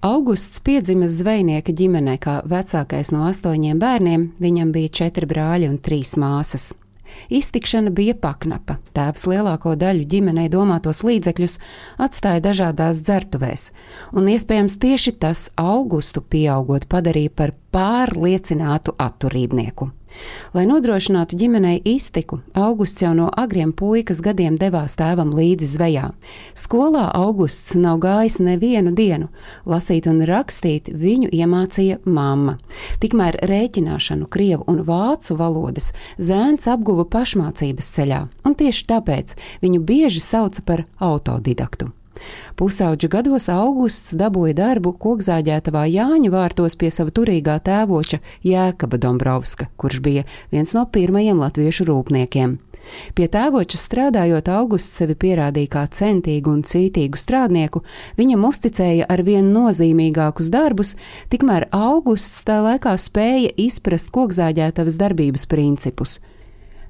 Augusts piedzima zvejnieka ģimenē kā vecākais no astoņiem bērniem, viņam bija četri brāļi un trīs māsas. Iztikšana bija paknapa. Tēvs lielāko daļu ģimenei domātos līdzekļus atstāja dažādās dzertuvēs, un iespējams tieši tas augustu pieaugot padarīja par pārliecinātu atturībnieku. Lai nodrošinātu ģimenei iztiku, Augusts jau no agriem puikas gadiem devās tēvam līdzi zvejā. Skolā Augusts nav gājis nevienu dienu, lasīt un rakstīt viņu iemācīja mamma. Tikmēr rēķināšanu krievu un vācu valodas zēns apguva pašmācības ceļā, un tieši tāpēc viņu bieži sauca par autodidaktu. Pusauģa gados augusts dabūja darbu kokzāģētavā Jāņa vārtos pie sava turīgā tēvoča Jēkaba Dombrovska, kurš bija viens no pirmajiem latviešu rūpniekiem. Pie tēvoča strādājot, augusts sevi pierādīja kā centīgu un cītīgu strādnieku, viņam uzticēja ar vien nozīmīgākus darbus, tikmēr augusts tā laikā spēja izprast kokzāģētavas darbības principus.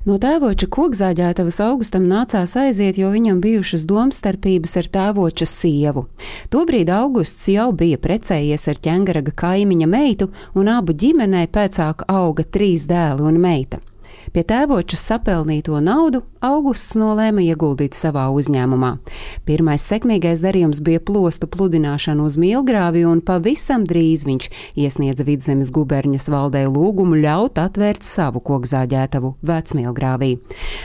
No tēvoča kokzāģētavas augustam nācās aiziet, jo viņam bijušas domstarpības ar tēvoča sievu. Tobrīd augusts jau bija precējies ar ķengaraga kaimiņa meitu, un abu ģimenei pēcāk auga trīs dēli un meita. Pie tēvoča sapelnīto naudu Augusts nolēma ieguldīt savā uzņēmumā. Pirmais sekmīgais darījums bija plostu pludināšana uz Mielgrāvi, un pavisam drīz viņš iesniedza Vidzemes guberņas valdē lūgumu ļaut atvērt savu kokzāģētavu Vecmielgrāvī.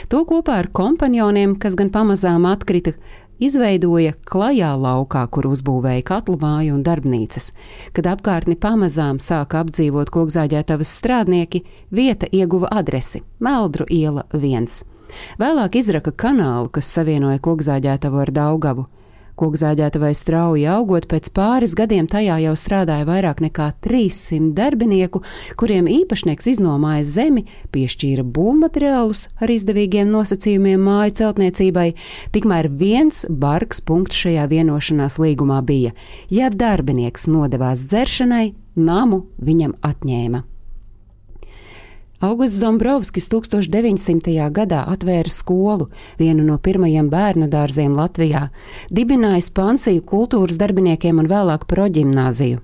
To kopā ar kompanioniem, kas gan pamazām atkrita, izveidoja klajā laukā, kur uzbūvēja katlu māju un darbnīcas. Kad apkārtni pamazām sāka apdzīvot kokzāģētavas strādnieki, vieta ieguva adresi - Meldru iela 1. Vēlāk izraka kanālu, kas savienoja kokzāģētavu ar Daugavu. Kokzāģētavai strauji augot, pēc pāris gadiem tajā jau strādāja vairāk nekā 300 darbinieku, kuriem īpašnieks iznomāja zemi, piešķīra būvmateriālus ar izdevīgiem nosacījumiem māju celtniecībai, tikmēr viens bargs punkts šajā vienošanās līgumā bija: ja darbinieks nodevās dzeršanai, namu viņam atņēma. Augusts Dombrovskis 1900. gadā atvēra skolu, vienu no pirmajiem bērnu dārziem Latvijā, dibinājis pansiju kultūras darbiniekiem un vēlāk proģimnāziju.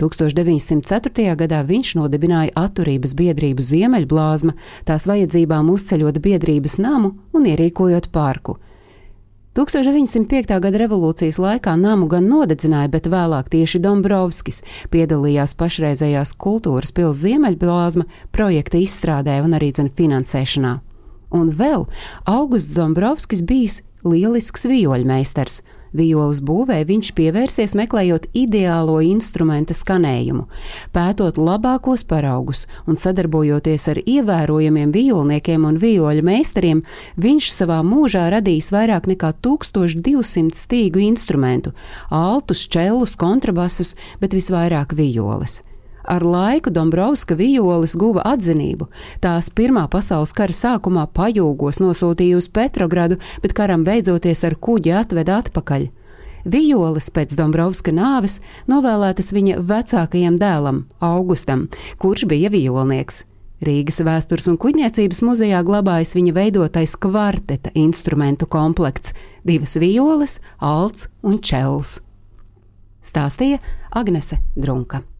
1904. gadā viņš nodibināja atturības biedrību Ziemeļblāzma, tās vajadzībām uzceļot biedrības namu un ierīkojot parku. 1905. gada revolūcijas laikā namu gan nodedzināja, bet vēlāk tieši Dombrovskis piedalījās pašreizējās kultūras pils Ziemeļblāzma projekta izstrādē un arī dzen finansēšanā. Un vēl Augusts Dombrovskis bijis lielisks vioļmeistars. Violas būvē viņš pievērsies meklējot ideālo instrumenta skanējumu, pētot labākos paraugus un sadarbojoties ar ievērojamiem violniekiem un vioļu meistariem, viņš savā mūžā radījis vairāk nekā 1200 stīgu instrumentu - altus, čellus, kontrabasus, bet visvairāk violas. Ar laiku Dombrovska vijoles guva atzinību. Tās Pirmā pasaules kara sākumā pajūgos nosūtīja uz Petrogradu, bet karam beidzoties ar kuģi atveda atpakaļ. Vijoles pēc Dombrovska nāves novēlētas viņa vecākajam dēlam, Augustam, kurš bija violnieks. Rīgas vēstures un kuģniecības muzejā glabājas viņa veidotais kvarteta instrumentu komplekts - divas violes, alts un čels. Stāstīja Agnese Drunka.